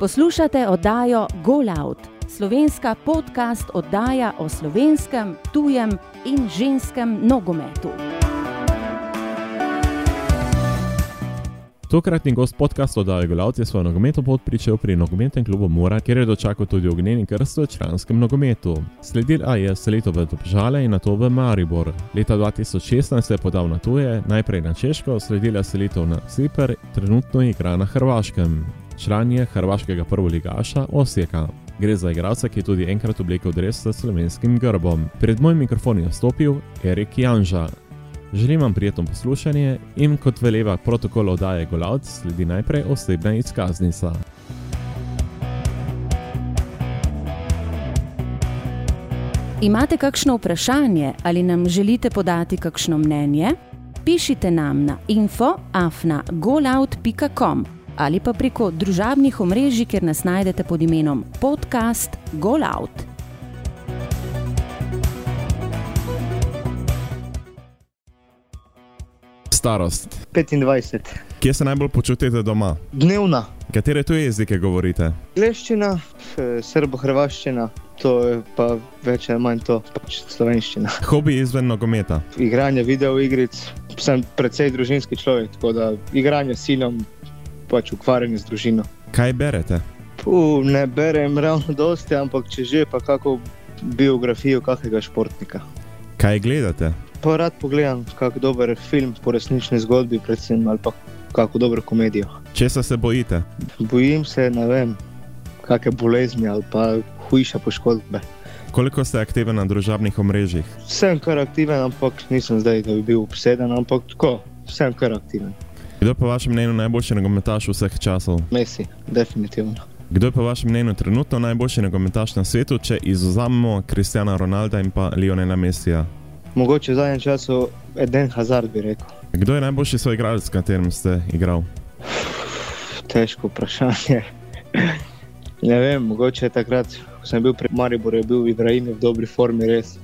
Poslušate oddajo Golout, slovenska podcast oddaja o slovenskem, tujem in ženskem nogometu. Tokratni gost podcasta oddaje Golout je svojo nogometno pot pričel pri nogometnem klubu Mora, kjer je dočakal tudi ognjeni krst v članskem nogometu. Sledila je selitev v Dobžale in nato v Maribor. Leta 2016 se je podal na tuje, najprej na Češko, sledila selitev na Cipr, trenutno igra na Hrvaškem član je hrvaškega prvoligaša Osijeka. Gre za igralca, ki je tudi enkrat oblekel dres s slovenskim grbom. Pred mojim mikrofonom je stopil Erik Janža. Želim vam prijetno poslušanje in kot veleva protokol oddaje Golavc, sledi najprej osebna izkaznica. Imate kakšno vprašanje ali nam želite podati kakšno mnenje? Pišite nam na info.afna.golout.com ali pa preko družabnih omrežij, kjer nas najdete pod imenom podcast Golout. Starost. 25. Kje se najbolj počutite doma? Dnevna. Katere tuje jezike govorite? Gleščina, srbo-hrvaščina, to je pa več ali manj to, pač slovenščina. Hobi izven nogometa. Igranje videoigric, sem precej družinski človek, tako da igranje s sinom, pač ukvarjanje z družino. Kaj berete? Puh, ne berem ravno dosti, ampak če že, pa kako biografijo kakega športnika. Kaj gledate? Pa rad pogledam kak dober film po resnični zgodbi, predvsem ali pa kako dobro komedijo. Česa se bojite? Bojim se, ne vem, kakšne bolezni ali pa hujše poškodbe. Koliko ste aktiven na družabnih omrežjih? Sem kar aktiven, ampak nisem zdaj, da bi bil obseden, ampak tako, sem kar aktiven. Kdo je po vašem mnenju najboljši nogometaš vseh časov? Messi, definitivno. Kdo je po vašem mnenju trenutno najboljši nogometaš na svetu, če izuzamemo Kristjana Ronalda in pa Lionela Messija? Mogoče v zadnjem času Eden Hazard bi rekel. Kdo je najboljši svoj igralec, s katerim ste igrali? Težko vprašanje. ne vem, mogoče takrat, ko sem bil pri Mariboru, je bil Ibrahim v dobri formi res.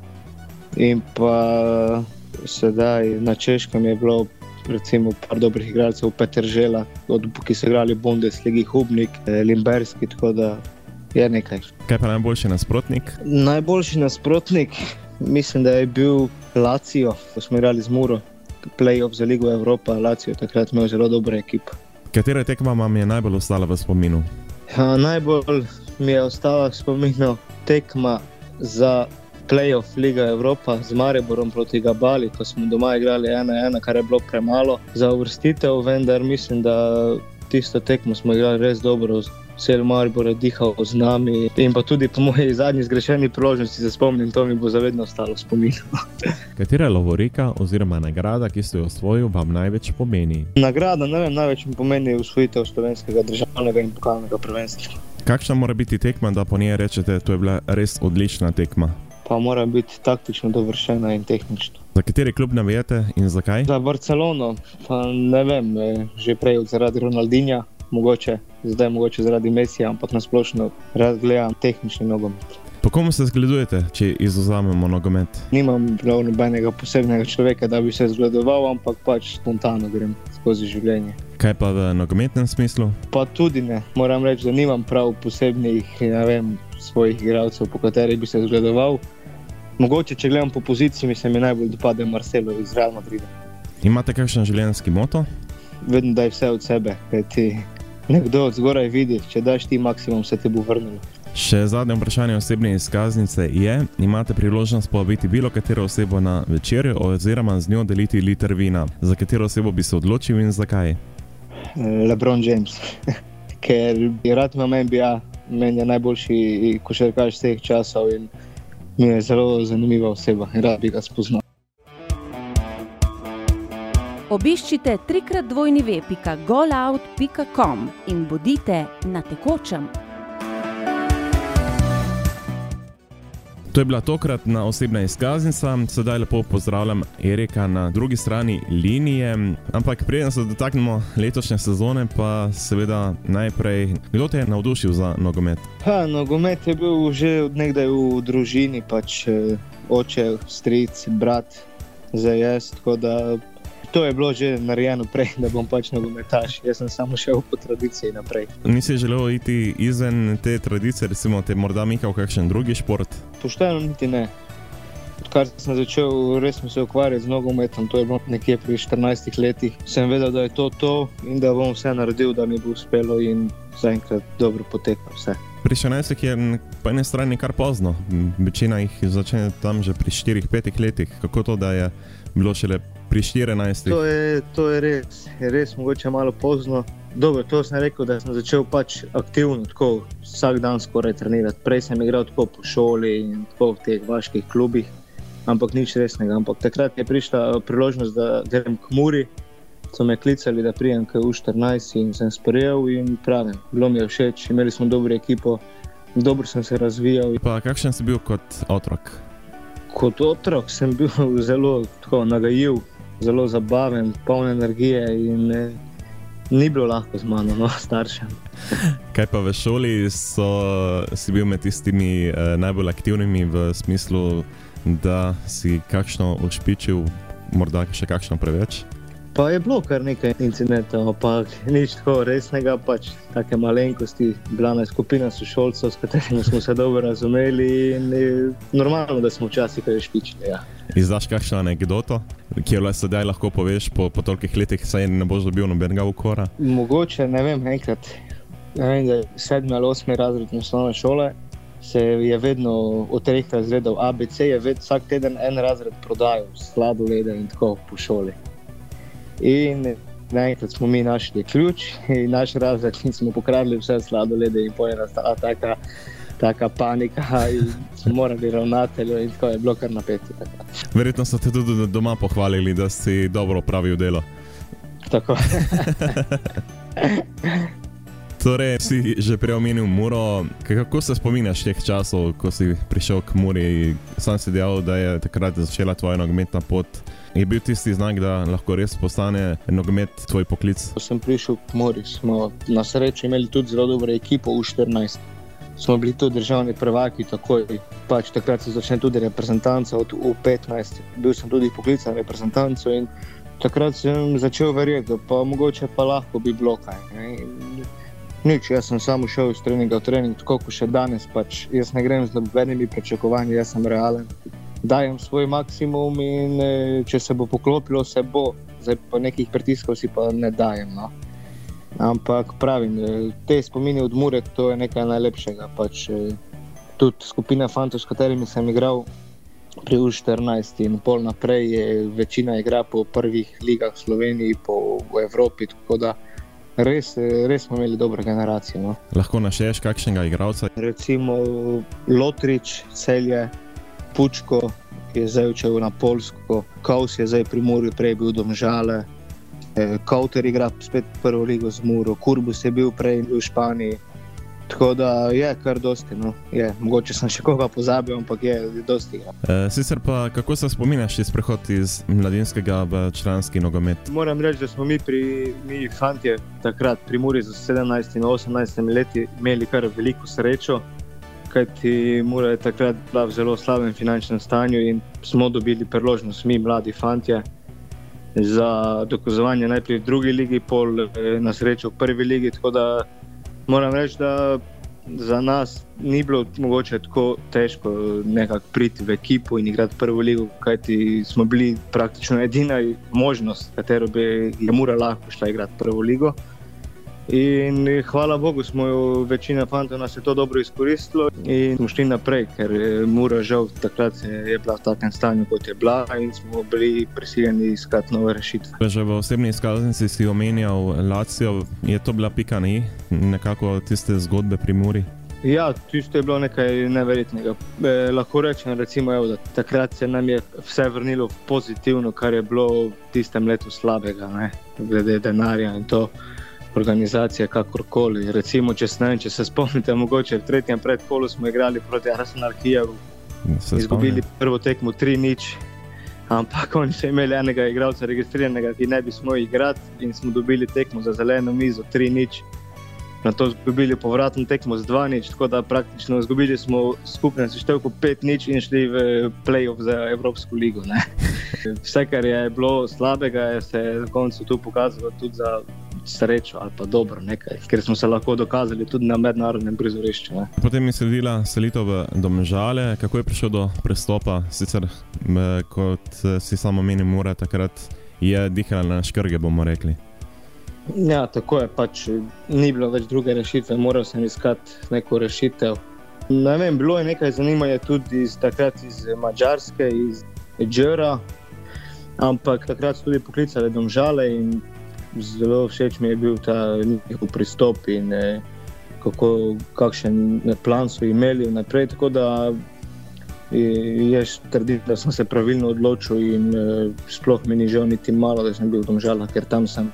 In pa sedaj na Češkem je bilo recimo par dobrih igralcev, Peter Žela, od, ki so igrali Bundesligi, Hubnik, Limberski, tako da je nekaj. Kaj pa najboljši nasprotnik? Najboljši nasprotnik, mislim, da je bil Lacijo, ko smo igrali z Muro, playoff za Ligo Evropa, Lacijo takrat imel zelo dobro ekipo. Katera tekma vam je najbolj ostala v spominu? Ja, najbolj mi je ostala v spominu tekma za playoff Liga Evropa z Mariborom proti Gabali, ko smo doma igrali 1-1, kar je bilo premalo za uvrstitev, vendar mislim, da tisto tekmo smo igrali res dobro. Cel Maribor je dihal z nami in pa tudi po moji zadnji zgrešeni priložnosti se spomnim, to mi bo zavedno ostalo v spominu. Katera lovorika oziroma nagrada, ki ste jo osvojili, vam največ pomeni? Nagrada, ne vem, največ mi pomeni usvojitev slovenskega državnega in pokalnega prvenstva. Kakšna mora biti tekma, da po njej rečete, da je bila res odlična tekma? Pa mora biti taktično dovršena in tehnično. Za kateri klub navijate in zakaj? Za Barcelono, pa ne vem, že prej zaradi Ronaldinja, mogoče zdaj mogoče zaradi Messija, ampak nasplošno rad gledam tehnični nogomet. Po komu se zgledujete, če izuzamemo nogomet? Nimam prav nobenega posebnega človeka, da bi se zgledoval, ampak pač spontano grem skozi življenje. Kaj pa v nogometnem smislu? Pa tudi ne. Moram reči, da nimam prav posebnih vem, svojih igralcev, po katerih bi se zgledoval. Mogoče, če gledam po poziciji, mi se mi najbolj dopade Marcelo iz Real Madrida. Imate kakšen življenjski moto? Vedno daj vse od sebe, kaj ti nekdo od zgoraj vidi, če daš ti maksimum, se ti bo vrnilo. Še zadnje vprašanje osebne izkaznice je: imate priložnost povabiti bilo katero osebo na večerjo, oziroma z njo deliti liter vina. Za katero osebo bi se odločil in zakaj? Lebron James, ker je rad imam NBA, meni je najboljši košarkaš vseh časov in mi je zelo zanimiva oseba in rad bi ga spoznal. Obiščite trikrat dvojni web.golout.com in bodite na tekočem. To je bila tokratna osebna izkaznica, sedaj lepo pozdravljam Erika na drugi strani linije. Ampak preden se dotaknemo letošnje sezone, pa seveda najprej, kdo te je navdušil za nogomet? Ha, nogomet je bil že odnegdaj v družini, pač eh, oče, stric, brat, zdaj jaz. Tako da to je bilo že narejeno prej, da bom pač nogometaš. Jaz sem samo šel po tradiciji naprej. Nisi želel iti izven te tradicije, recimo te morda mikal kakšen drugi šport? Pošteno niti ne. Odkar sem začel res se ukvarjati z nogometom, to je bilo nekje pri 14 letih, sem vedel, da je to to in da bom vse naredil, da mi bo uspelo in zaenkrat dobro poteka vse. Pri 16 je po eni strani kar pozno, večina jih začne tam že pri 4-5 letih. Kako to, da je bilo šele pri 14? To je, to je res, je res mogoče malo pozno. Dobro, to sem rekel, da sem začel pač aktivno, tako vsak dan skoraj trenirati. Prej sem igral tako po šoli in tako v teh vaških klubih, ampak nič resnega. Ampak takrat je prišla priložnost, da grem k Muri. So me klicali, da prijem k U14 in sem sprejel in pravim, bilo mi je všeč, imeli smo dobro ekipo, dobro sem se razvijal. Pa kakšen si bil kot otrok? Kot otrok sem bil zelo nagajiv, zelo zabaven, poln energije in eh, ni bilo lahko z mano, no, staršem. Kaj pa v šoli so, si bil med tistimi eh, najbolj aktivnimi v smislu, da si kakšno ušpičil, morda še kakšno preveč? Pa je bilo kar nekaj incidentov, ampak nič tako resnega, pač take malenkosti. Bila je skupina sošolcev, s katerimi smo se dobro razumeli in normalno, da smo včasih kaj špičili. Ja. Izdaš kakšno anegdoto, ki jo sedaj lahko poveš po, po tolikih letih, saj ne boš dobil nobenega ukora? Mogoče, ne vem, enkrat, ne vem, sedmi ali osmi razred osnovne šole. Se je vedno od treh razredov ABC, je vedno vsak teden en razred prodajal, sladolede in tako po šoli. In naenkrat smo mi našli ključ in naš razred, in smo pokradli vse sladolede, in pojena ta taka, taka panika, in smo morali ravnatelju, in tako je bilo kar napeti. Verjetno so te tudi doma pohvalili, da si dobro opravil delo. Tako. Torej, si že prej omenil Muro. Kako se spominjaš teh časov, ko si prišel k Muri? Sam si dejal, da je takrat začela tvoja nogometna pot. Je bil tisti znak, da lahko res postane nogomet tvoj poklic? Ko sem prišel k Mori, smo na srečo imeli tudi zelo dobro ekipo v 14. Smo bili tudi državni prvaki, takoj. Pač takrat se začne tudi reprezentanca od U15. Bil sem tudi poklican reprezentanco in takrat sem začel verjeti, da pa mogoče pa lahko bi bilo kaj. Nič, jaz sem samo šel iz treninga v trening, tako kot še danes. Pač jaz ne grem z nobenimi pričakovanji, jaz sem realen dajem svoj maksimum in e, če se bo poklopilo, se bo, zdaj pa nekih pritiskov si pa ne dajem. No. Ampak pravim, e, te spomine od Mure, to je nekaj najlepšega. Pač, e, tudi skupina fantov, s katerimi sem igral pri U14 in pol naprej, je večina igra po prvih ligah v Sloveniji, po v Evropi. Res, res smo imeli dobro generacijo. No. Lahko našeješ kakšnega igralca? Recimo Lotrič, Celje, Pučko, ki je zdaj odšel na Polsko, Kaus je zdaj pri Muri, prej bil domžale. Eh, Kauter igra spet prvo ligo z Muro, Kurbus je bil prej v Španiji. Tako da je kar dosti. No. Je. Mogoče sem še koga pozabil, ampak je dosti. Ja. E, sicer pa kako se spominjaš iz prehoda iz mladinskega v članski nogomet? Moram reči, da smo mi, pri, mi fanti, takrat pri Muri za 17 in 18 leti imeli kar veliko srečo kajti Mura je takrat bila v zelo slabem finančnem stanju in smo dobili priložnost, mi, mladi fanti, za dokazovanje najprej v drugi ligi, pol eh, na srečo v prvi ligi. Tako da moram reči, da za nas ni bilo mogoče tako težko nekako priti v ekipo in igrati prvo ligo, kajti smo bili praktično edina možnost, katero bi je Mura lahko šla igrati prvo ligo. In hvala Bogu, smo jo večina fantov nas je to dobro izkoristilo in smo šli naprej, ker je Mura žal takrat je bila v takem stanju, kot je bila in smo bili prisiljeni iskati nove rešitve. Že v osebni izkaznici si omenjal Lacijo, je to bila pika ni, nekako tiste zgodbe pri Muri? Ja, tisto je bilo nekaj neverjetnega. E, lahko rečem, recimo, evo, da takrat se nam je vse vrnilo pozitivno, kar je bilo v tistem letu slabega, ne? glede denarja in to organizacije, kakorkoli. Recimo, če, ne, če se spomnite, mogoče v tretjem predkolu smo igrali proti Arsenalu Kijevu, izgubili prvo tekmo 3-0. Ampak oni so imeli enega igralca registriranega, ki ne bi smel igrati, in smo dobili tekmo za zeleno mizo 3-0 na to izgubili povratno tekmo z 2-0, tako da praktično izgubili smo skupno seštevko 5-0 in šli v playoff za Evropsko ligo. Ne. Vse, kar je bilo slabega, je se na koncu tu pokazalo tudi za srečo ali pa dobro, nekaj, ker smo se lahko dokazali tudi na mednarodnem prizorišču. Ne. Potem je sledila selitev v Domžale, kako je prišel do prestopa, sicer kot si samo meni, mora takrat je dihala na škrge, bomo rekli. Ja, tako je, pač ni bilo več druge rešitve, moral sem iskati neko rešitev. Ne vem, bilo je nekaj zanimanja tudi iz, takrat iz Mačarske, iz Džera, ampak takrat so tudi poklicali domžale in zelo všeč mi je bil ta njihov pristop in eh, kako, kakšen plan so imeli naprej. Tako da je trdim, da sem se pravilno odločil in eh, sploh mi ni žal niti malo, da sem bil v domžalah, ker tam sem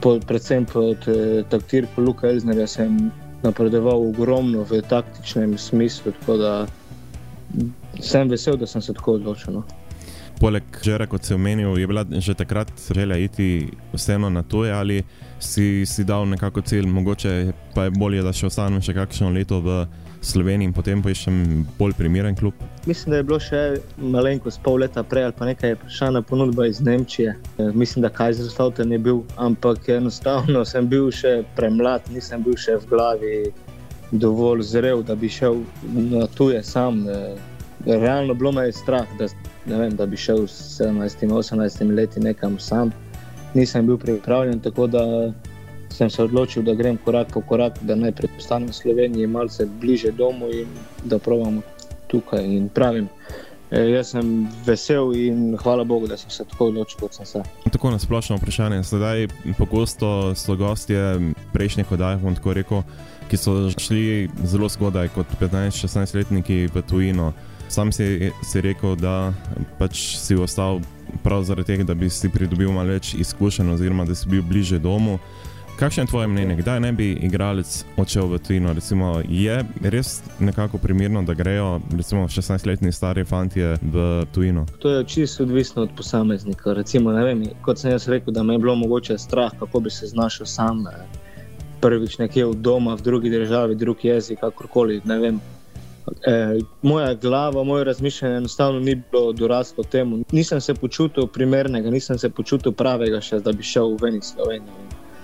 pod, predvsem pod eh, taktirko Luka Elznerja, sem napredoval ogromno v taktičnem smislu. Tako da sem vesel, da sem se tako odločil. No. Poleg žera, kot si omenil, je bila že takrat želja iti vseeno na to, ali si, si dal nekako cilj, mogoče pa je bolje, da še ostanem še kakšno leto v. Sloveniji in potem poiščem bolj primeren klub? Mislim, da je bilo še malenkost pol leta prej ali pa nekaj je prišla na ponudba iz Nemčije. Eh, mislim, da Kajzer Slauten je bil, ampak enostavno sem bil še premlad, nisem bil še v glavi dovolj zrel, da bi šel na tuje sam. Eh, realno bilo me je strah, da, vem, da bi šel s 17-18 leti nekam sam. Nisem bil pripravljen, tako da sem se odločil, da grem korak po koraku, da najprej postanem v Sloveniji, malce bliže domu in da pravim tukaj. In pravim, e, jaz sem vesel in hvala Bogu, da sem se tako odločil, kot sem se. Tako na splošno vprašanje. Sedaj pogosto so gostje prejšnjih oddaj, bom tako rekel, ki so šli zelo zgodaj, kot 15-16 letniki v tujino. Sam si, si rekel, da pač si ostal prav zaradi tega, da bi si pridobil malo več izkušenj, oziroma da si bil bliže domu. Kakšno je tvoje mnenje, kdaj ne bi igralec odšel v tujino? Recimo, je res nekako primerno, da grejo 16-letni stari fanti v tujino? To je čisto odvisno od posameznika. Recimo, vem, kot sem jaz rekel, da me je bilo mogoče strah, kako bi se znašel sam. Prvič nekje v doma, v drugi državi, drug jezik, kakorkoli. E, moja glava, moje razmišljanje enostavno ni bilo doraslo temu. Nisem se počutil primernega, nisem se počutil pravega, še, da bi šel v Slovenijo.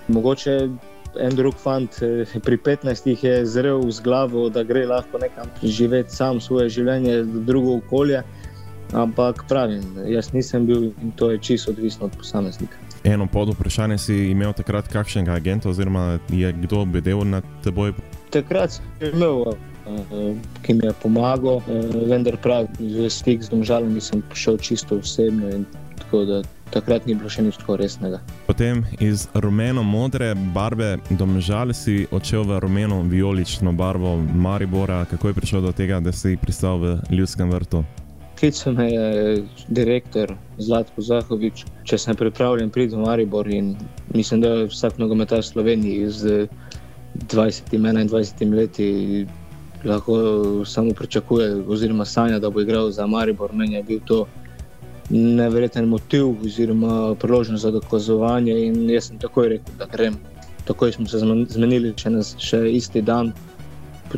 Mogoče en drug fant eh, pri 15 je zrel z glavo, da gre lahko nekam živeti sam svoje življenje, drugo okolje. Ampak pravim, jaz nisem bil in to je čisto odvisno od posameznika. Eno pod vprašanje si imel takrat kakšnega agenta, oziroma je kdo bedel nad teboj? Takrat sem imel, ki mi je pomagal, uh, vendar prav, v stik z domžalami sem prišel čisto osebno in tako da takrat ni bilo še nič tako resnega. Potem iz rumeno-modre barve domžal si odšel v rumeno-violično barvo Maribora. Kako je prišel do tega, da si pristal v Ljudskem vrtu? Klical me je direktor Zlatko Zahovič, če sem pripravljen priti v Maribor mislim, da je vsak nogometar Sloveniji z 20-21 leti lahko samo pričakuje oziroma sanja, da bo igral za Maribor. Meni je bil to nevreten motiv oziroma priložnost za dokazovanje. In jaz sem takoj rekel, da grem. Takoj smo se zmenili, če nas še isti dan.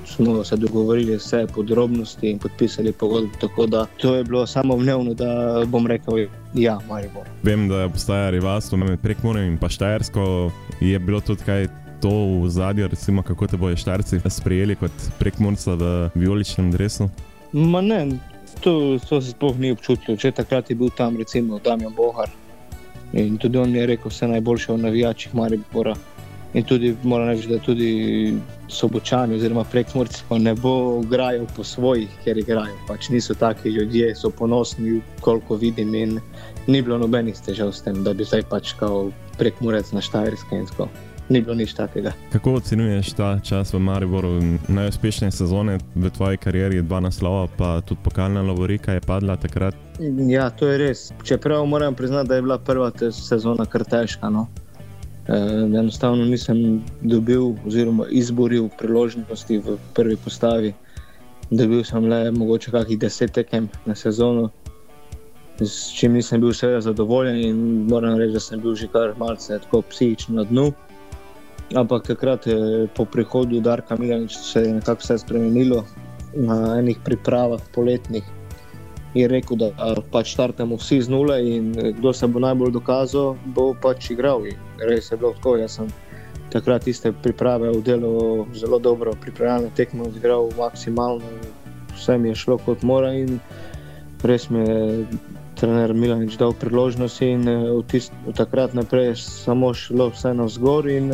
Smo se dogovorili vse podrobnosti in podpisali pogodbo. Tako da to je bilo samo vnevno, da bom rekel, ja, Maribor. Vem, da obstaja rivalstvo med Prekmorjem in Štajersko. Je bilo tudi kaj to v zadju, recimo, kako te bojo Štajerci sprejeli kot Prekmorca v vijoličnem? Ma ne, to, to se sploh ni občutilo. Če takrat je bil tam, recimo, Damien Bohar in tudi on mi je rekel, vse najboljše o navijačih Maribora. In tudi moram reči, da tudi sobočani, oziroma prekmorci, ne bo igrajo po svojih, ker igrajo. Pač niso taki ljudje, so ponosni, koliko vidim. Ni bilo nobenih težav s tem, da bi zdaj pač kao prekmorec na Štajerske in tako. Ni bilo nič takega. Kako ocenjuješ ta čas v Mariboru, najuspešnejše sezone v tvoji karieri, dva naslova, pa tudi pokalna Lovorika je padla takrat? Ja, to je res. Čeprav moram priznati, da je bila prva sezona kar težka. No? E, enostavno nisem dobil oziroma izboril priložnosti v prvi postavi. Dobil sem le mogoče kakih deset tekem na sezono, s čim nisem bil seveda zadovoljen in moram reči, da sem bil že kar malce tako psihično na dnu. Ampak takrat po prihodu Darka Milaniča se je nekako vse spremenilo na enih pripravah poletnih. Je rekel, da pač startamo vsi z nule in kdo se bo najbolj dokazal, bo pač igral. In res je bilo tako. Jaz sem takrat iste priprave v delu zelo dobro, pripravljalne tekme odigral maksimalno, vse mi je šlo kot mora in res mi je trener Milanič dal priložnost in od, tist, od takrat naprej je samo šlo vse na vzgor in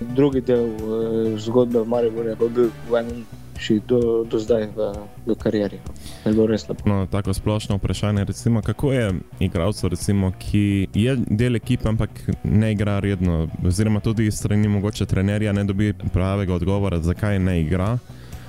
drugi del uh, zgodbe v Mariboru je bil v enem še do, do zdaj v, v karieri. No, tako splošno vprašanje, recimo, kako je igralcu, recimo, ki je del ekipe, ampak ne igra redno, oziroma tudi strani mogoče trenerja ne dobi pravega odgovora, zakaj ne igra.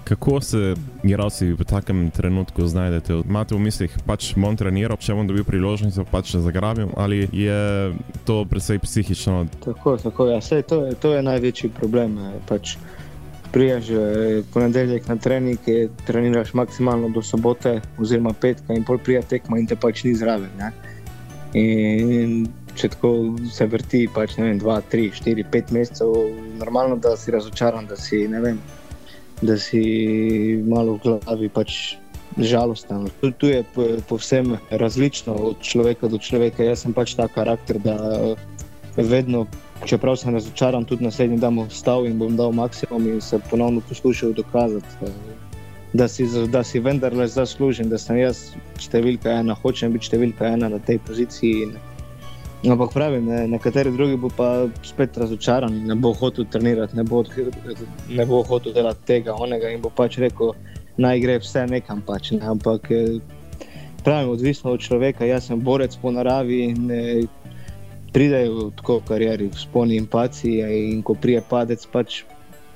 Kako se igralci v takem trenutku znajdete? Imate v mislih, pač bom treniral, če bom dobil priložnost, pač se zagrabim, ali je to predvsej psihično? Tako, tako ja. Sej, to, je, to je največji problem. Pač Prijaš ponedeljek na trening, treniraš maksimalno do sobote, oziroma petka, in pol prija tekma, in te pač ni zraven. Ne? In če tako se vrti, pač ne vem, dva, tri, štiri, pet mesecev, normalno, da si razočaran, da si ne vem da si malo v glavi pač žalosten. Tu, tu je povsem različno od človeka do človeka. Jaz sem pač ta karakter, da vedno, čeprav sem razočaran, tudi naslednji dan bom vstal in bom dal maksimum in se ponovno poskušal dokazati. Da si, da si vendarle zaslužen, da sem jaz številka ena, hočem biti številka ena na tej poziciji. In, Ampak pravim, ne, nekateri drugi bo pa spet razočaran, ne bo hotel trenirati, ne bo, ne bo hotel delati tega, onega in bo pač rekel, naj gre vse nekam. Pač, ne. Ampak eh, pravim, odvisno od človeka, jaz sem borec po naravi in ne, pridejo tako v karieri, sponi in paci. In ko prije padec, pač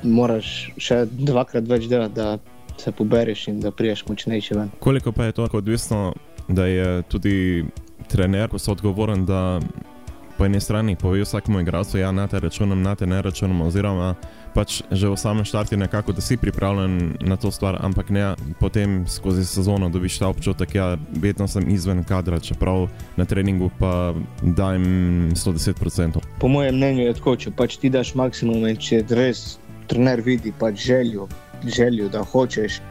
moraš še dvakrat več delati, da se pobereš in da priješ močnejši ven. Koliko pa je to odvisno, da je tudi trener, ko so odgovoren, da po eni strani pove vsakemu igralcu, ja, na te računam, na te ne računam, oziroma pač že v samem štartu nekako, da si pripravljen na to stvar, ampak ne potem skozi sezono dobiš ta občutek, ja, vedno sem izven kadra, čeprav na treningu pa dajem 110%. Po mojem mnenju je tako, če pač ti daš maksimum in če res trener vidi pač željo, željo da hočeš.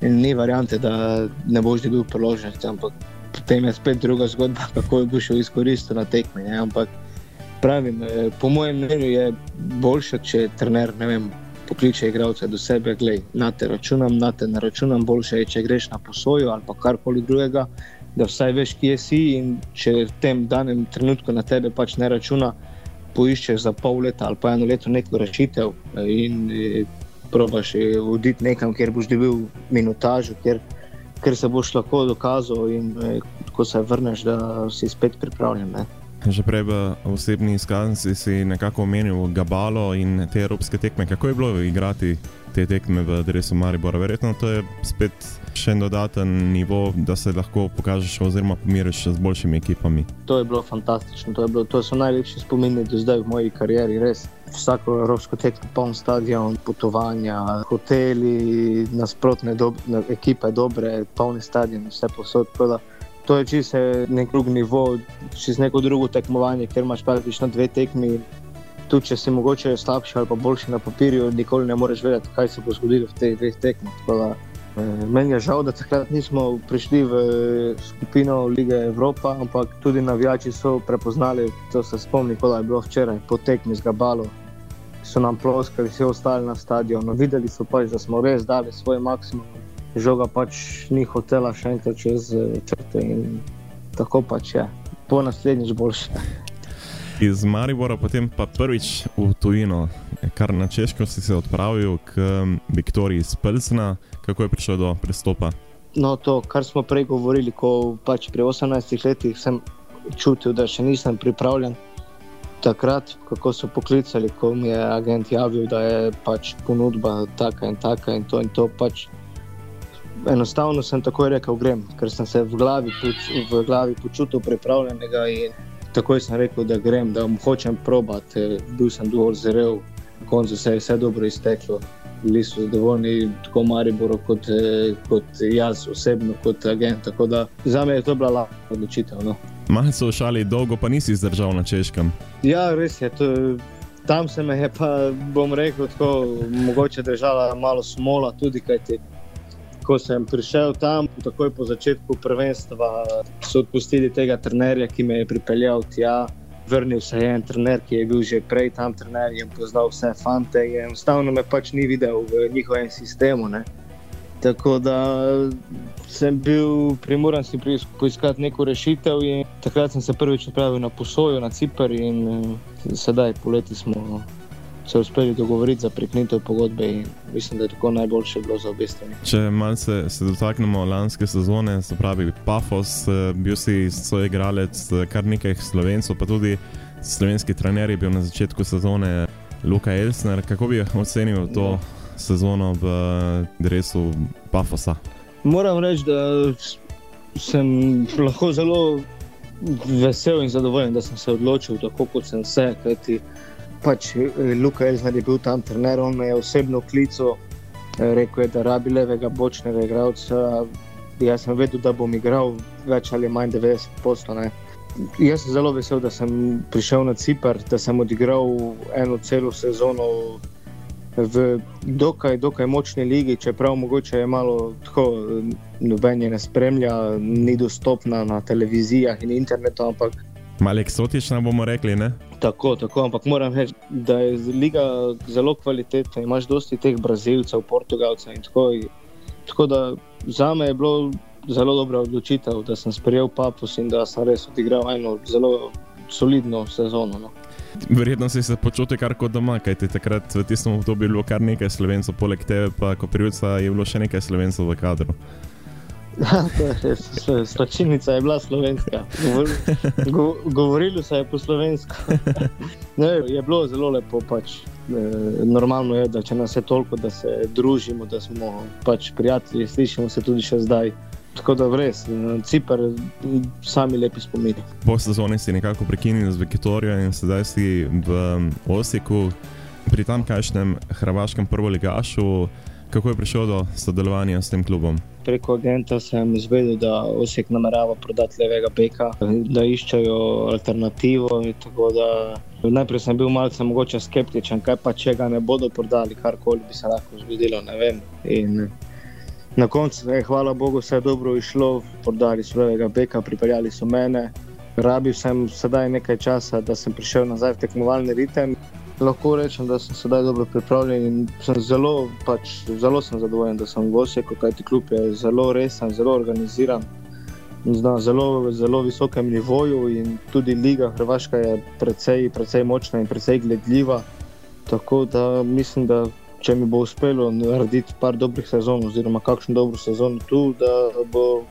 In ni variante, da ne boš dobil priložnosti, ampak potem je spet druga zgodba, kako je šel izkoristiti na tekmi. Ne? Ampak pravim, eh, po mojem mnenju je boljše, če trener vem, pokliče igralce do sebe, gledaj, na te računam, na te ne računam, boljše je, če greš na posojo ali karkoli drugega, da vsaj veš, kje si in če v tem danem trenutku na tebe pač ne računa, poiščeš za pol leta ali pa eno leto neko rešitev in eh, probaš voditi nekam, kjer boš dobil minutažo, kjer ker se boš lahko dokazal in eh, ko se vrneš, da si spet pripravljen. Ne. Že prej v osebni izkaznici si nekako omenil Gabalo in te evropske tekme. Kako je bilo igrati te tekme v Dresu Maribora? Verjetno to je spet še en dodaten nivo, da se lahko pokažeš oziroma pomiriš z boljšimi ekipami. To je bilo fantastično, to, je bilo, to so najlepši spomini do zdaj v moji karieri. Res. Vsako evropsko tekmo, poln stadion, potovanja, hoteli, nasprotne dob, ekipe, dobre, polni stadion, vse posod. To je čisto nek drug nivo, čez neko drugo tekmovanje, ker imaš praktično dve tekmi. Tudi če si mogoče slabši ali pa boljši na papirju, nikoli ne moreš vedeti, kaj se bo zgodilo v teh dveh tekmah. Eh, meni je žal, da takrat nismo prišli v skupino Lige Evropa, ampak tudi navijači so prepoznali, to se spomni, kot je bilo včeraj, po tekmi z Gabalo. So nam ploskali, vsi ostali na stadionu. Videli so pač, da smo res dali svoj maksimum žoga pač ni hotela še enkrat čez eh, črte in tako pač je, po naslednjič boljše. Iz Maribora potem pa prvič v tujino, kar na Češko si se odpravil k Viktoriji iz Pelsna, kako je prišlo do prestopa? No, to, kar smo prej govorili, ko pač pri 18 letih sem čutil, da še nisem pripravljen takrat, kako so poklicali, ko mi je agent javil, da je pač ponudba taka in taka in to in to. Pač enostavno sem takoj rekel, grem, ker sem se v glavi, v glavi počutil pripravljenega in takoj sem rekel, da grem, da hočem probati. Bil sem dovolj zrel, na koncu se je vse dobro izteklo. Bili so zadovoljni, tako Maribor, kot, kot jaz osebno, kot agent. Tako da za me je to bila lahka odločitev. No. Malo so šali, dolgo pa nisi zdržal na češkem. Ja, res je. To, tam se me je, pa bom rekel, tako mogoče držala malo smola, tudi kajti ko sem prišel tam, takoj po začetku prvenstva, so odpustili tega trenerja, ki me je pripeljal tja. Vrnil se je en trener, ki je bil že prej tam trener in poznal vse fante. Enostavno me pač ni videl v njihovem sistemu. Ne. Tako da sem bil primoran si poiskati neko rešitev. Takrat sem se prvič odpravil na posojo na Cipr in eh, sedaj poleti smo se uspeli dogovoriti za preknitev pogodbe in mislim, da je tako najboljše bilo za obe strani. Če malce se dotaknemo lanske sezone, se pravi Pafos, eh, bil si svoj igralec, eh, kar nekaj slovencev, pa tudi slovenski trener je bil na začetku sezone Luka Elsner. Kako bi ocenil to ja. sezono v drevesu Pafosa? Moram reči, da sem lahko zelo vesel in zadovoljen, da sem se odločil tako, kot sem se. Kajti, pač eh, Luka Elžir je bil tam trener, on me je osebno klical, eh, rekel je, da rabi levega bočnega igralca. Jaz sem vedel, da bom igral več ali manj 90%. Jaz sem zelo vesel, da sem prišel na Cipr, da sem odigral eno celo sezono v dokaj, dokaj močni ligi, čeprav mogoče je malo tako, noben je ne spremlja, ni dostopna na televizijah in internetu, ampak Malo eksotično bomo rekli. Ne? Tako, tako, ampak moram reči, da je liga zelo kvalitetna. Imáš dosti teh Brazilcev, Portugalcev in tako. Tako da za me je bilo zelo dobra odločitev, da sem sprejel Papus in da sem res odigral eno zelo solidno sezono. No. Verjetno si se počutil kar kot doma, kajti takrat v tistem obdobju je bilo kar nekaj slovencev, poleg tebe pa kot prijatelja je bilo še nekaj slovencev v kadru. Slačilnica je bila slovenska, Govor, govorili so po slovensko. Ne, je bilo zelo lepo. Pač. E, normalno je, da če nas je toliko, da se družimo, da smo pač prijatelji, slišimo se tudi še zdaj. Tako da res, Cipr, sami lepi spomini. Po sezoni si nekako prekinil z Vikitorijo in sedaj si v Osiku, pri tamkajšnjem hrvaškem prvoligašu. Kako je prišel do sodelovanja s tem klubom? Preko agenta sem izvedel, da Osek namerava prodati levega beka, da iščejo alternativo. Najprej sem bil malce mogoče skeptičen, kaj pa če ga ne bodo prodali, karkoli bi se lahko zgodilo. Na koncu je, hvala Bogu, vse dobro išlo, prodali so levega beka, pripeljali so mene. Rabil sem sedaj nekaj časa, da sem prišel nazaj v tekmovalni ritem lahko rečem, da sem sedaj dobro pripravljen in sem zelo, pač, zelo sem zadovoljen, da sem v Osijeku, kajti klub je zelo resen, zelo organiziran. Na zelo, zelo visokem nivoju, in tudi Liga Hrvaška je precej, precej močna in precej gledljiva. Tako da mislim, da če mi bo uspelo narediti par dobrih sezon, oziroma kakšno dobro sezono tu, da bo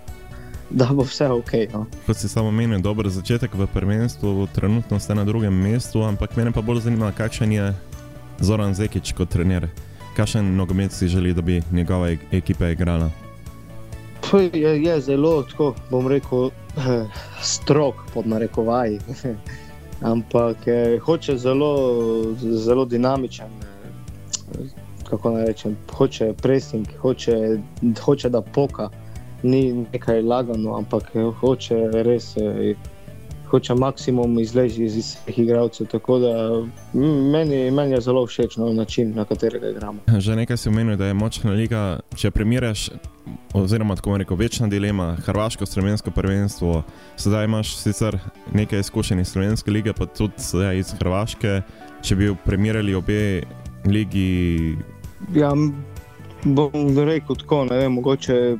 da bo vse ok. No. Kot si samo menil, dober začetek v prvenstvu, trenutno ste na drugem mestu, ampak mene pa bolj zanima, kakšen je Zoran Zekič kot trener. Kakšen nogomet si želi, da bi njegova ekipa igrala? Je, je zelo, tako bom rekel, strok pod narekovaji. Ampak je, hoče zelo, zelo dinamičen, kako naj rečem, hoče pressing, hoče, hoče da poka ni nekaj lagano, ampak hoče res. Eh, hoče maksimum izleči iz vseh igralcev. Tako da meni, meni je zelo všeč no, način, na katerega igramo. Že nekaj si omenil, da je močna liga. Če primerjaš, oziroma tako reko, večna dilema, Hrvaško, slovensko prvenstvo, sedaj imaš sicer nekaj izkušenj iz slovenske lige, pa tudi iz Hrvaške. Če bi primerjali obe ligi. Ja, bom rekel tako, ne vem, mogoče.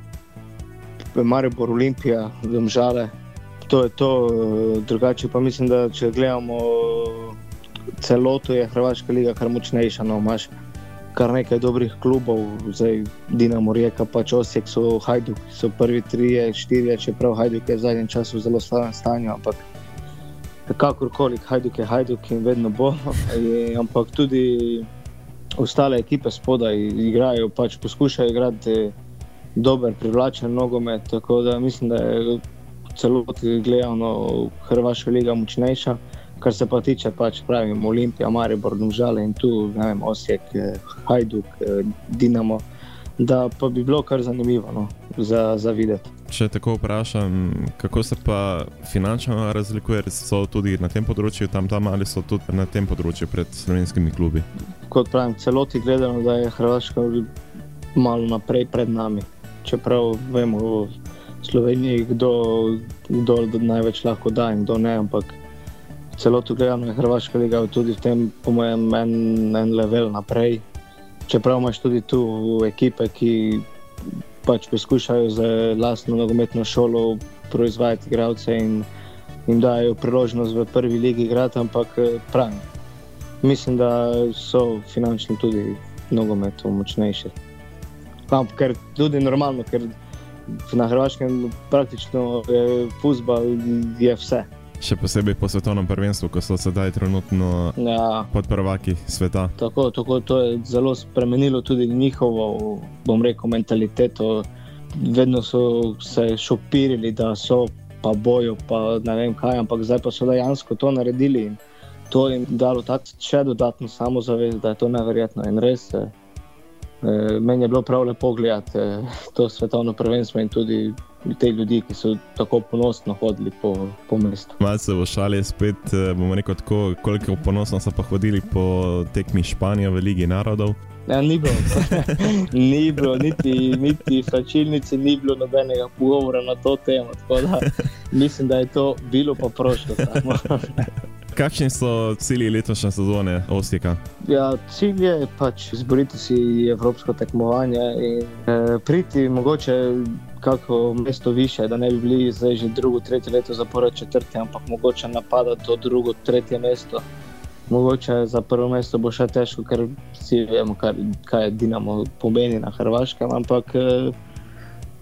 Maribor, Olimpija, Domžale. To je to, drugače pa mislim, da če gledamo celoto, je Hrvaška liga kar močnejša. No, imaš kar nekaj dobrih klubov, zdaj Dinamo, Rijeka, pač Osijek, so Hajduk, so prvi tri, štiri, čeprav Hajduk je v zadnjem času zelo slabem stanju. Ampak kakorkoli, hajduk je hajduk in vedno bo. Ampak tudi ostale ekipe spodaj igrajo, pač poskušajo igrati dober, privlačen nogomet. Tako da mislim, da je celoti gledano Hrvaška liga močnejša. Kar se pa tiče, pač pravim, Olimpija, Maribor, Domžale in tu, ne vem, Osijek, Hajduk, Dinamo, da pa bi bilo kar zanimivo no, za, za videti. Če tako vprašam, kako se pa finančno razlikuje, so tudi na tem področju tam, tam ali so tudi na tem področju pred slovenskimi klubi? Kot pravim, celoti gledano, da je Hrvaška malo naprej pred nami. Čeprav vemo v Sloveniji, kdo, kdo največ lahko da in kdo ne, ampak celoti gledano je Hrvaška liga tudi v tem, po mojem, en, en level naprej. Čeprav imaš tudi tu ekipe, ki pač poskušajo z lastno nogometno šolo proizvajati igralce in jim dajo priložnost v prvi ligi igrati, ampak pravim, mislim, da so finančno tudi nogometu močnejši. Ampak ker tudi normalno, ker na Hrvaškem praktično je futbal je vse. Še posebej po svetovnem prvenstvu, ko so sedaj trenutno Ja. pod prvaki sveta. Tako, tako to je zelo spremenilo tudi njihovo, bom rekel, mentaliteto. Vedno so se šopirili, da so pa bojo, pa ne vem kaj, ampak zdaj pa so dejansko to naredili in to jim dalo tak, še dodatno samozavest, da je to neverjetno in res. eh, Meni je bilo prav lepo gledati eh, to svetovno prvenstvo in tudi te ljudi, ki so tako ponosno hodili po, po mestu. Malce v šali spet, eh, bomo rekel tako, koliko ponosno so pa hodili po tekmi Španije v Ligi narodov. Ja, ni bilo, ni bilo niti, niti v Fračilnici, ni bilo nobenega pogovora na to temo. Da, mislim, da je to bilo pa prošlo. Kakšni so cilji letošnje sezone Ostika? Ja, cilj je pač izboriti si evropsko tekmovanje in eh, priti mogoče kako mesto više, da ne bi bili zdaj že drugo, tretje leto zapored četrti, ampak mogoče napadati to drugo, tretje mesto. Mogoče za prvo mesto bo še težko, ker vsi vemo, kar, kaj Dinamo pomeni na Hrvaškem, ampak eh,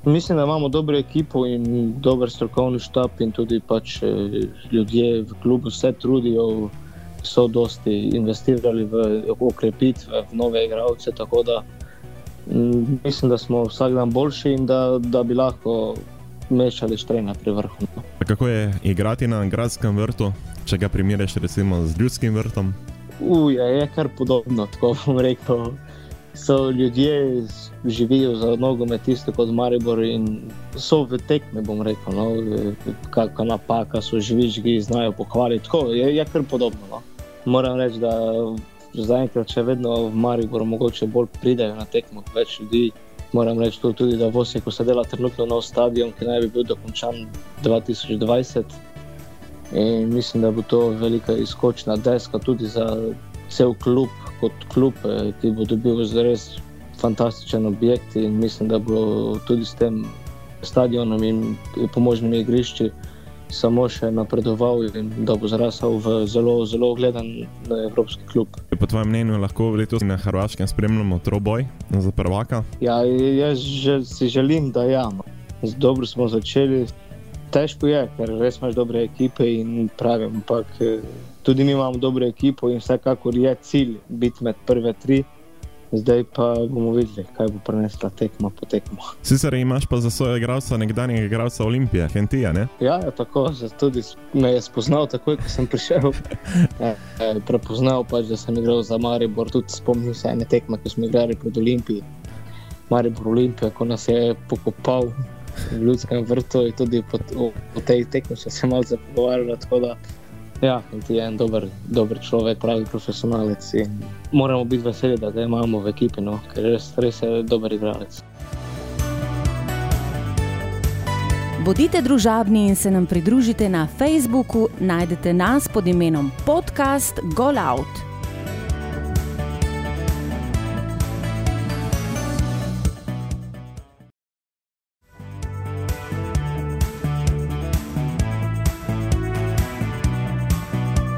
mislim, da imamo dobro ekipo in dober strokovni štab in tudi pač eh, ljudje v klubu se trudijo, so dosti investirali v okrepitve, v nove igralce, tako da mm, mislim, da smo vsak dan boljši in da, da bi lahko mešali štrene pri vrhu. no. Kako je igrati na gradskem vrtu, če ga primerjaš recimo z ljudskim vrtom? Uje, je kar podobno, tako bom rekel. So ljudje, živijo za nogomet, isto kot Maribor, in so v tekmi, bom rekel. No, kakšna napaka, so živižgi, znajo pohvaliti. Tako je, je kar podobno. No. Moram reči, da zaenkrat še vedno v Mariboru mogoče bolj pridejo na tekmo več ljudi. Moram reči to tudi, da v Osijeku se dela trenutno nov stadion, ki naj bi bil dokončan 2020. In mislim, da bo to velika izkočna deska tudi za cel klub, kot klub, eh, ki bo dobil res fantastičen objekt. In mislim, da bo tudi s tem stadionom in pomožnimi igrišči samo še napredoval in da bo zrasel v zelo, zelo gledan evropski klub. Po tvojem mnenju lahko letos na Hrvaškem spremljamo troboj za prvaka? Ja, jaz že, si želim, da ja. No. Dobro smo začeli. Težko je, ker res imaš dobre ekipe in pravim, ampak eh, tudi mi imamo dobro ekipo in vsekakor je cilj biti med prve tri. Zdaj pa bomo videli, kaj bo prenesla tekma po tekmo. Sicer imaš pa za svojega igralca nekdanjega igralca Olimpije, Hentija, ne? Ja, ja tako, zato tudi me je spoznal takoj, ko sem prišel. E, e, prepoznal pač, da sem igral za Maribor, tudi spomnil se ene tekme, ko smo igrali pred Olimpiji. Maribor Olimpija, ko nas je pokopal v ljudskem vrtu in tudi po, o, o tej tekmi smo se malce pogovarjali. Ja, ti je en dober, dober človek, pravi profesionalec. Moramo biti veseli, da ga imamo v ekipi, no, ker res, res je dober igralec. Bodite družabni in se nam pridružite na Facebooku, najdete nas pod imenom Podcast Gol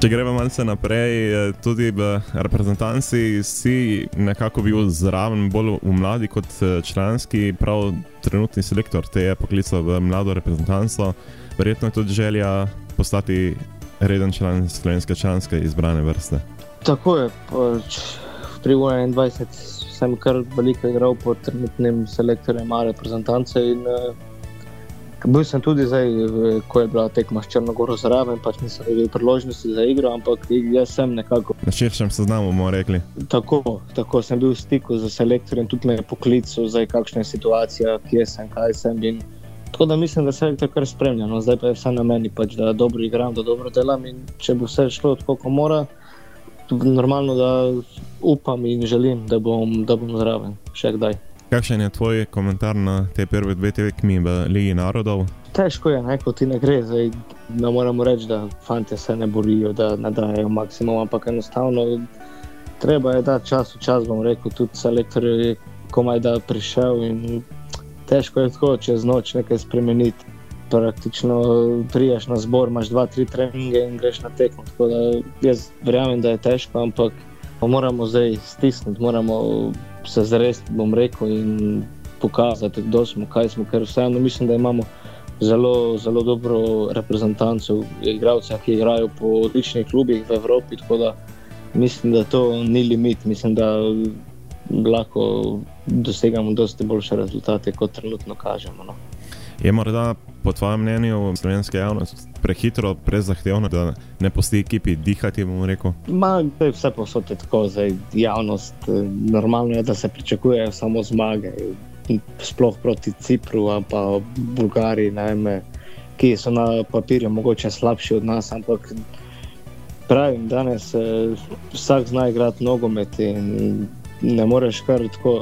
Če gremo malce naprej, tudi v reprezentanci si nekako bil zraven bolj v mladi kot članski, prav trenutni selektor te je poklical v mlado reprezentanco. Verjetno je tudi želja postati reden član slovenske članske izbrane vrste. Tako je, pač pri 21 sem kar veliko igral pod trenutnim selektorjem male reprezentance in uh, Bil sem tudi zdaj, ko je bila tekma s Črnogoro zraven, pač nisem imel priložnosti za igro, ampak jaz sem nekako. Na širšem seznamu bomo rekli. Tako, tako sem bil v stiku z selektorjem, tudi me je poklical, zdaj kakšna je situacija, kje sem, kaj sem. In, tako da mislim, da se je to kar spremljalo, zdaj pa je vse na meni, pač, da dobro igram, da dobro delam in če bo vse šlo tako, kot mora, normalno da upam in želim, da bom, da bom zraven še kdaj. Kakšen je tvoj komentar na te prve dve tekmi v Ligi narodov? Težko je, neko ti ne gre. Zdaj, ne moramo reči, da fanti se ne borijo, da ne dajo maksimum, ampak enostavno treba je dati čas v čas. Bom rekel, tudi selektor je komaj da prišel in težko je tako čez noč nekaj spremeniti. Praktično priješ na zbor, imaš dva, tri treninge in greš na tekmo. Jaz verjamem, da je težko, ampak moramo zdaj stisniti, moramo se zresti, bom rekel, in pokazati, kdo smo, kaj smo. Ker vseeno mislim, da imamo zelo, zelo dobro reprezentanco, igralce, ki igrajo po odličnih klubih v Evropi. Tako da mislim, da to ni limit, mislim, da lahko dosegamo dosti boljše rezultate, kot trenutno kažemo. No. Je morda po tvojem mnenju slovenske javnosti prehitro, prezahtevno, da ne pusti ekipi dihati? Ma, to je vse posod tako, zdaj javnost. Eh, normalno je, da se pričakujejo samo zmage, sploh proti Cipru pa Bulgariji, vem, ki so na papirju mogoče slabši od nas. Ampak pravim, danes eh, vsak zna igrati nogomet in ne moreš kar tako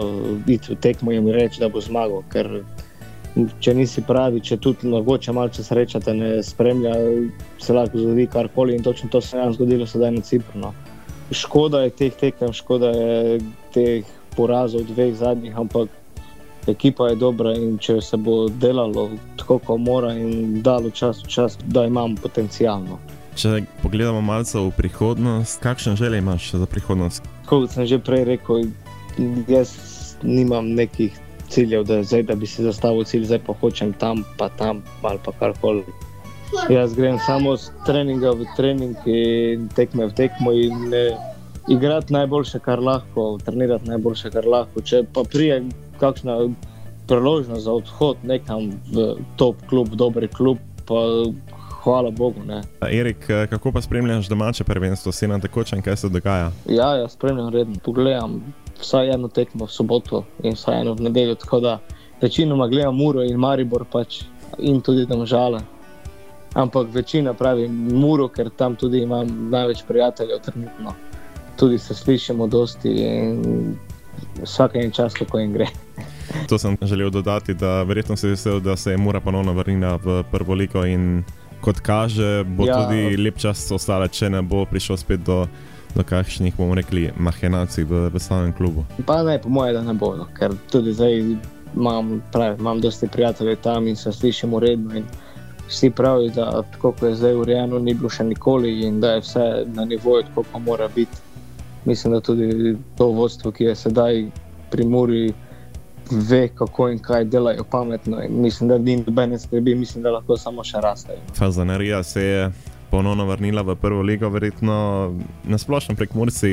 iti v tekmo in reči, da bo zmagal če nisi pravi, če tudi mogoče malo sreča te ne spremlja, se lahko zgodi karkoli in točno to se je zgodilo sedaj na Cipru. No. Škoda je teh tekem, škoda je teh porazov dveh zadnjih, ampak ekipa je dobra in če se bo delalo tako, kot mora in dalo čas v čas, da imamo potencijalno. Če pogledamo malce v prihodnost, kakšne želje imaš za prihodnost? Kot sem že prej rekel, jaz nimam nekih ciljev, da, zdaj, da bi si zastavil cilj, zdaj pa hočem tam, pa tam, ali pa karkoli. Jaz grem samo z treninga v trening in tekme v tekmo in eh, igrati najboljše, kar lahko, trenirati najboljše, kar lahko. Če pa prije kakšna priložnost za odhod nekam v top klub, dober klub, pa hvala Bogu. Ne. Erik, eh, kako pa spremljaš domače prvenstvo, si na tekočem, kaj se dogaja? Ja, ja spremljam redno, pogledam vsaj eno tekmo v soboto in vsaj eno v nedeljo. Tako da večinoma gledam Muro in Maribor pač, in tudi tam žale. Ampak večina pravi Muro, ker tam tudi imam največ prijateljev trenutno. Tudi se slišimo dosti in vsak en čas, kako jim gre. To sem želel dodati, da verjetno se vesel, da se je Mura ponovno vrnila v prvo liko in kot kaže, bo ja. tudi lep čas ostala, če ne bo prišel spet do do kakšnih, bomo rekli, mahinacij v, v samem klubu? Pa ne, po mojem, da ne bo, no. ker tudi zdaj imam, pravi, imam dosti prijateljev tam in se slišimo redno. Vsi pravijo, da tako kot je zdaj urejeno, ni bilo še nikoli in da je vse na nivoju, tako kot mora biti. Mislim, da tudi to vodstvo, ki je sedaj pri Muri, ve, kako in kaj delajo pametno. Mislim, da ni nobene skrbi, mislim, da lahko samo še rastejo. Fazanarija se je ponovno vrnila v prvo ligo, verjetno na splošno prek Murci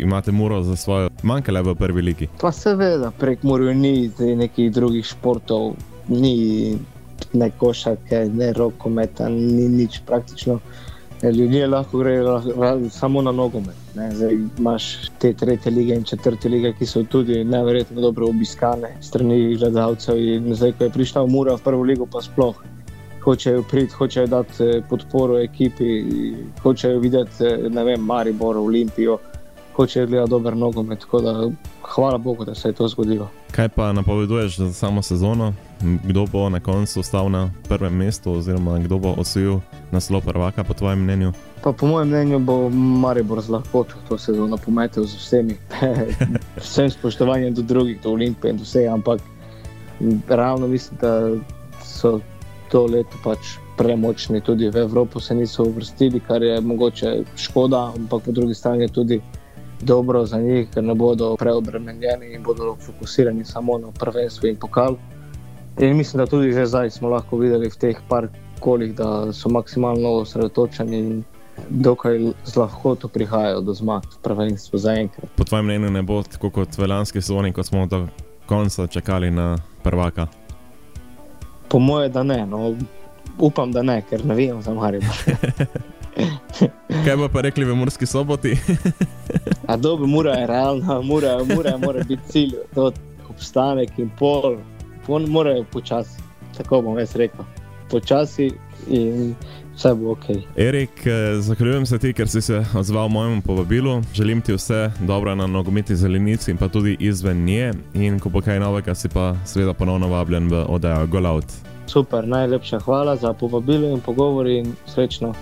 imate muro za svojo, manjkale v prvi ligi. Pa seveda, prek Murci ni nekih drugih športov, ni ne košarke, ne rokometa, ni nič praktično. Ljudje lahko grejo samo na nogomet. Zdaj imaš te tretje lige in četrte lige, ki so tudi nevrjetno dobro obiskane strani gledalcev. Zdaj, ko je prišla v Mura v prvo ligo, pa sploh hočejo priti, hočejo dati eh, podporo ekipi, hočejo videti, eh, ne vem, Maribor, Olimpijo, hočejo gledati dober nogomet. Tako da hvala Bogu, da se je to zgodilo. Kaj pa napoveduješ za samo sezono? Kdo bo na koncu ostal na prvem mestu, oziroma kdo bo osvojil naslov prvaka, po tvojem mnenju? Pa po mojem mnenju bo Maribor z lahkoto to sezono pometel z vsemi, vsem spoštovanjem do drugih, do Olimpije in vse, ampak ravno mislim, da so to leto pač premočni, tudi v Evropo se niso uvrstili, kar je mogoče škoda, ampak po drugi strani je tudi dobro za njih, ker ne bodo preobremenjeni in bodo fokusirani samo na prvenstvo in pokal. In mislim, da tudi že zdaj smo lahko videli v teh par kolih, da so maksimalno osredotočeni in dokaj z lahkoto prihajajo do zmag v prvenstvu za enkrat. Po tvojem mnenju ne bo tako kot v lanski sezoni, ko smo do konca čakali na prvaka? Po mojem, da ne. No, upam, da ne, ker ne vem za Marijo. Kaj bo pa rekli v Murski soboti? A dobro, mora je realna, mora, mora, mora biti cilj, to obstanek in pol, pol morajo počasi, tako bom jaz rekel. Počasi in vse bo ok. Erik, eh, zahvaljujem se ti, ker si se odzval mojemu povabilu. Želim ti vse dobro na nogometni zelenici in pa tudi izven nje. In ko bo kaj novega, si pa seveda ponovno vabljen v oddajo Golout. Super, najlepša hvala za povabilo in pogovor in srečno.